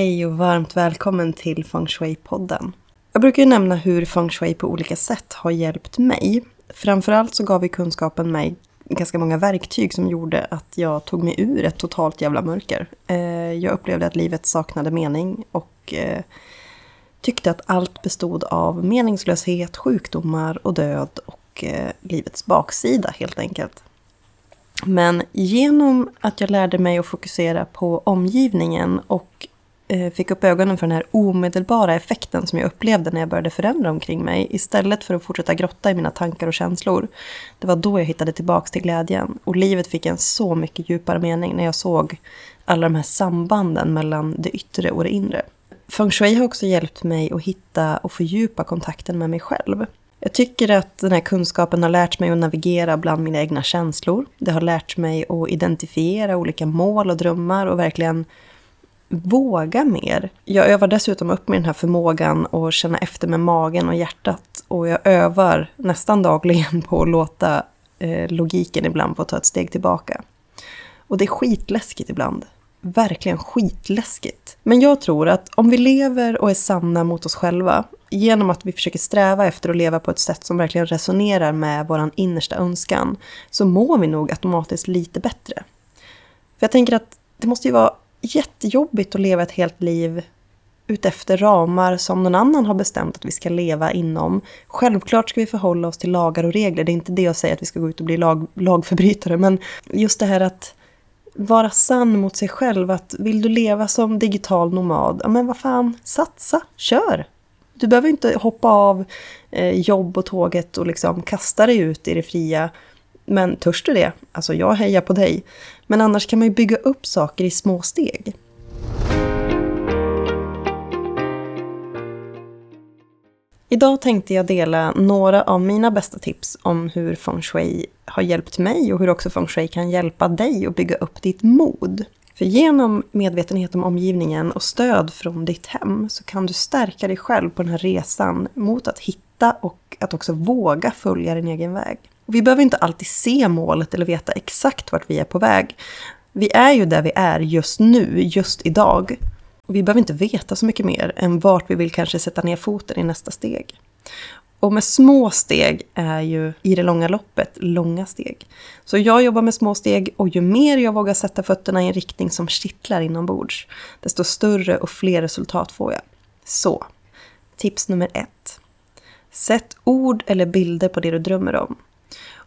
Hej och varmt välkommen till Feng Shui-podden. Jag brukar ju nämna hur Feng Shui på olika sätt har hjälpt mig. Framförallt så gav ju kunskapen mig ganska många verktyg som gjorde att jag tog mig ur ett totalt jävla mörker. Eh, jag upplevde att livet saknade mening och eh, tyckte att allt bestod av meningslöshet, sjukdomar och död och eh, livets baksida helt enkelt. Men genom att jag lärde mig att fokusera på omgivningen och Eh, fick upp ögonen för den här omedelbara effekten som jag upplevde när jag började förändra omkring mig. Istället för att fortsätta grotta i mina tankar och känslor. Det var då jag hittade tillbaks till glädjen. Och livet fick en så mycket djupare mening när jag såg alla de här sambanden mellan det yttre och det inre. Feng shui har också hjälpt mig att hitta och fördjupa kontakten med mig själv. Jag tycker att den här kunskapen har lärt mig att navigera bland mina egna känslor. Det har lärt mig att identifiera olika mål och drömmar och verkligen våga mer. Jag övar dessutom upp med den här förmågan att känna efter med magen och hjärtat. Och jag övar nästan dagligen på att låta eh, logiken ibland få ta ett steg tillbaka. Och det är skitläskigt ibland. Verkligen skitläskigt. Men jag tror att om vi lever och är sanna mot oss själva genom att vi försöker sträva efter att leva på ett sätt som verkligen resonerar med vår innersta önskan så mår vi nog automatiskt lite bättre. För jag tänker att det måste ju vara jättejobbigt att leva ett helt liv utefter ramar som någon annan har bestämt att vi ska leva inom. Självklart ska vi förhålla oss till lagar och regler. Det är inte det jag säger att vi ska gå ut och bli lag, lagförbrytare. Men just det här att vara sann mot sig själv. Att vill du leva som digital nomad, ja men vad fan, satsa, kör! Du behöver inte hoppa av eh, jobb och tåget och liksom kasta dig ut i det fria. Men törs du det? Alltså jag hejar på dig. Men annars kan man ju bygga upp saker i små steg. Idag tänkte jag dela några av mina bästa tips om hur feng shui har hjälpt mig och hur också feng shui kan hjälpa dig att bygga upp ditt mod. För genom medvetenhet om omgivningen och stöd från ditt hem så kan du stärka dig själv på den här resan mot att hitta och att också våga följa din egen väg. Vi behöver inte alltid se målet eller veta exakt vart vi är på väg. Vi är ju där vi är just nu, just idag. Och vi behöver inte veta så mycket mer än vart vi vill kanske sätta ner foten i nästa steg. Och med små steg är ju i det långa loppet långa steg. Så jag jobbar med små steg och ju mer jag vågar sätta fötterna i en riktning som kittlar inombords, desto större och fler resultat får jag. Så, tips nummer ett. Sätt ord eller bilder på det du drömmer om.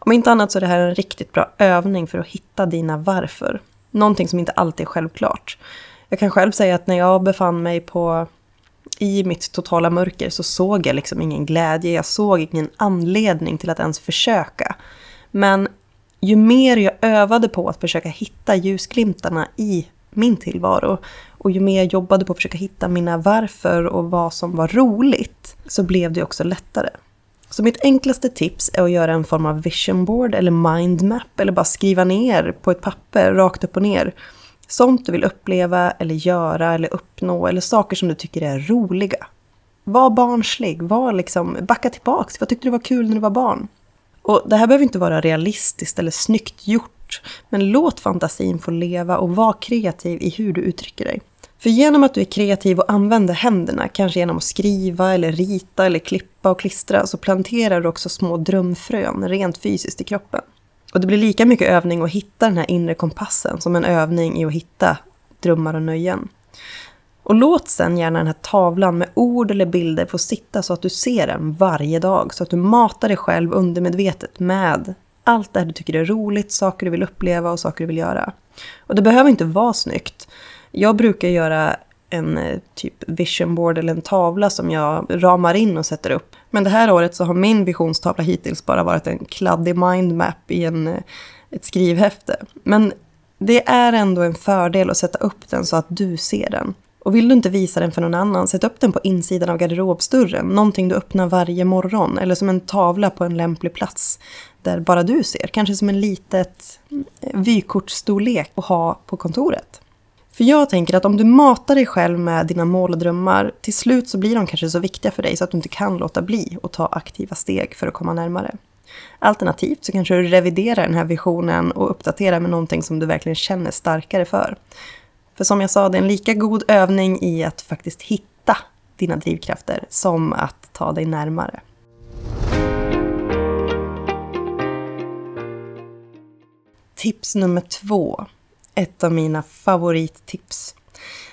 Om inte annat så är det här en riktigt bra övning för att hitta dina varför. Någonting som inte alltid är självklart. Jag kan själv säga att när jag befann mig på i mitt totala mörker så såg jag liksom ingen glädje, jag såg ingen anledning till att ens försöka. Men ju mer jag övade på att försöka hitta ljusglimtarna i min tillvaro och ju mer jag jobbade på att försöka hitta mina varför och vad som var roligt så blev det också lättare. Så mitt enklaste tips är att göra en form av vision board eller mindmap eller bara skriva ner på ett papper rakt upp och ner. Sånt du vill uppleva eller göra eller uppnå eller saker som du tycker är roliga. Var barnslig, var liksom, backa tillbaks. Vad tyckte du var kul när du var barn? Och det här behöver inte vara realistiskt eller snyggt gjort. Men låt fantasin få leva och var kreativ i hur du uttrycker dig. För genom att du är kreativ och använder händerna, kanske genom att skriva eller rita eller klippa och klistra, så planterar du också små drömfrön rent fysiskt i kroppen. Och det blir lika mycket övning att hitta den här inre kompassen som en övning i att hitta drömmar och nöjen. Och låt sen gärna den här tavlan med ord eller bilder få sitta så att du ser den varje dag. Så att du matar dig själv undermedvetet med allt det här du tycker är roligt, saker du vill uppleva och saker du vill göra. Och det behöver inte vara snyggt. Jag brukar göra en eh, typ vision board eller en tavla som jag ramar in och sätter upp. Men det här året så har min visionstavla hittills bara varit en kladdig mindmap i en, eh, ett skrivhäfte. Men det är ändå en fördel att sätta upp den så att du ser den. Och vill du inte visa den för någon annan, sätt upp den på insidan av garderobsdörren. Någonting du öppnar varje morgon. Eller som en tavla på en lämplig plats där bara du ser. Kanske som en litet eh, vykortsstorlek att ha på kontoret. För jag tänker att om du matar dig själv med dina mål och drömmar, till slut så blir de kanske så viktiga för dig så att du inte kan låta bli att ta aktiva steg för att komma närmare. Alternativt så kanske du reviderar den här visionen och uppdaterar med någonting som du verkligen känner starkare för. För som jag sa, det är en lika god övning i att faktiskt hitta dina drivkrafter som att ta dig närmare. Tips nummer två. Ett av mina favorittips.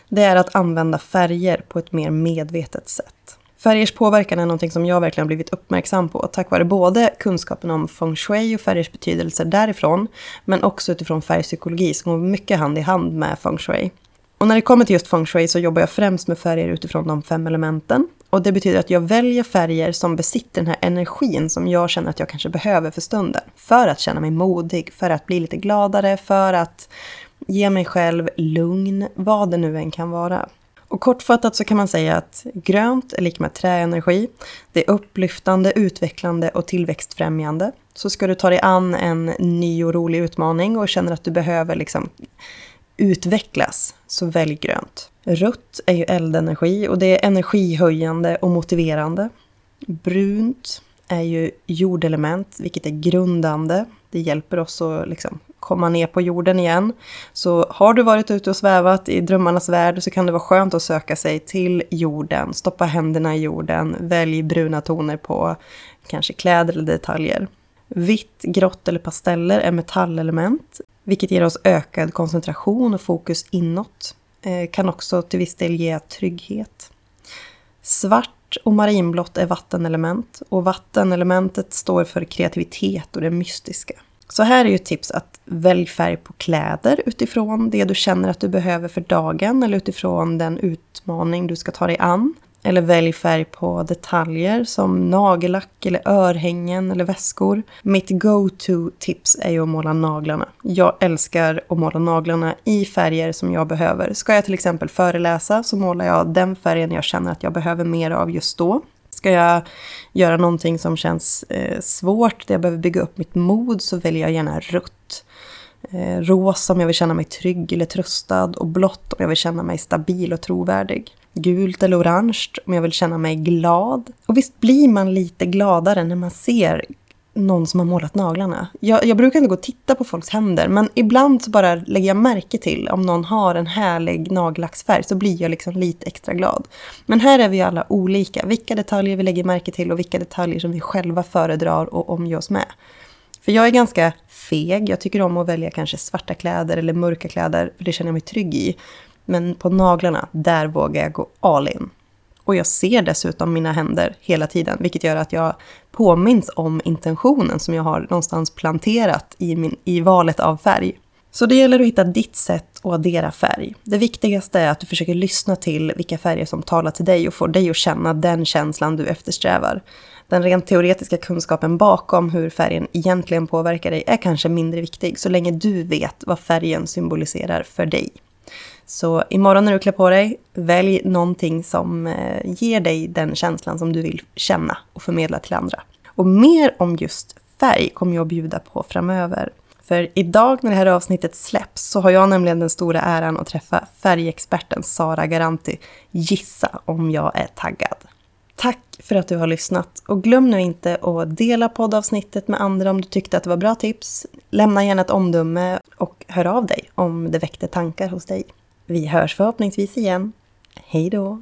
Det är att använda färger på ett mer medvetet sätt. Färgers påverkan är någonting som jag verkligen blivit uppmärksam på tack vare både kunskapen om feng shui och färgers betydelser därifrån, men också utifrån färgpsykologi som går mycket hand i hand med feng shui. Och när det kommer till just feng shui så jobbar jag främst med färger utifrån de fem elementen. Och det betyder att jag väljer färger som besitter den här energin som jag känner att jag kanske behöver för stunden. För att känna mig modig, för att bli lite gladare, för att ge mig själv lugn, vad det nu än kan vara. Och kortfattat så kan man säga att grönt är lika med träenergi. Det är upplyftande, utvecklande och tillväxtfrämjande. Så ska du ta dig an en ny och rolig utmaning och känner att du behöver liksom utvecklas, så välj grönt. Rött är ju eldenergi och det är energihöjande och motiverande. Brunt är ju jordelement, vilket är grundande. Det hjälper oss att liksom komma ner på jorden igen. Så har du varit ute och svävat i drömmarnas värld så kan det vara skönt att söka sig till jorden, stoppa händerna i jorden, välj bruna toner på kanske kläder eller detaljer. Vitt, grått eller pasteller är metallelement, vilket ger oss ökad koncentration och fokus inåt. Eh, kan också till viss del ge trygghet. Svart och marinblått är vattenelement och vattenelementet står för kreativitet och det mystiska. Så här är ju ett tips att välj färg på kläder utifrån det du känner att du behöver för dagen eller utifrån den utmaning du ska ta dig an. Eller välj färg på detaljer som nagellack eller örhängen eller väskor. Mitt go-to-tips är ju att måla naglarna. Jag älskar att måla naglarna i färger som jag behöver. Ska jag till exempel föreläsa så målar jag den färgen jag känner att jag behöver mer av just då. Ska jag göra någonting som känns eh, svårt, där jag behöver bygga upp mitt mod, så väljer jag gärna rött. Eh, rosa om jag vill känna mig trygg eller tröstad och blått om jag vill känna mig stabil och trovärdig. Gult eller orange om jag vill känna mig glad. Och visst blir man lite gladare när man ser någon som har målat naglarna. Jag, jag, brukar inte gå och titta på folks händer, men ibland så bara lägger jag märke till om någon har en härlig nagellacksfärg så blir jag liksom lite extra glad. Men här är vi alla olika, vilka detaljer vi lägger märke till och vilka detaljer som vi själva föredrar och omger oss med. För jag är ganska feg, jag tycker om att välja kanske svarta kläder eller mörka kläder, för det känner jag mig trygg i. Men på naglarna, där vågar jag gå all in. Och jag ser dessutom mina händer hela tiden, vilket gör att jag påminns om intentionen som jag har någonstans planterat i, min, i valet av färg. Så det gäller att hitta ditt sätt att addera färg. Det viktigaste är att du försöker lyssna till vilka färger som talar till dig och får dig att känna den känslan du eftersträvar. Den rent teoretiska kunskapen bakom hur färgen egentligen påverkar dig är kanske mindre viktig så länge du vet vad färgen symboliserar för dig. Så imorgon när du klär på dig, välj någonting som eh, ger dig den känslan som du vill känna och förmedla till andra. Och mer om just färg kommer jag att bjuda på framöver. För idag när det här avsnittet släpps så har jag nämligen den stora äran att träffa färgexperten Sara Garanti. Gissa om jag är taggad. Tack för att du har lyssnat och glöm nu inte att dela poddavsnittet med andra om du tyckte att det var bra tips. Lämna gärna ett omdöme och hör av dig om det väckte tankar hos dig. Vi hörs förhoppningsvis igen. Hej då!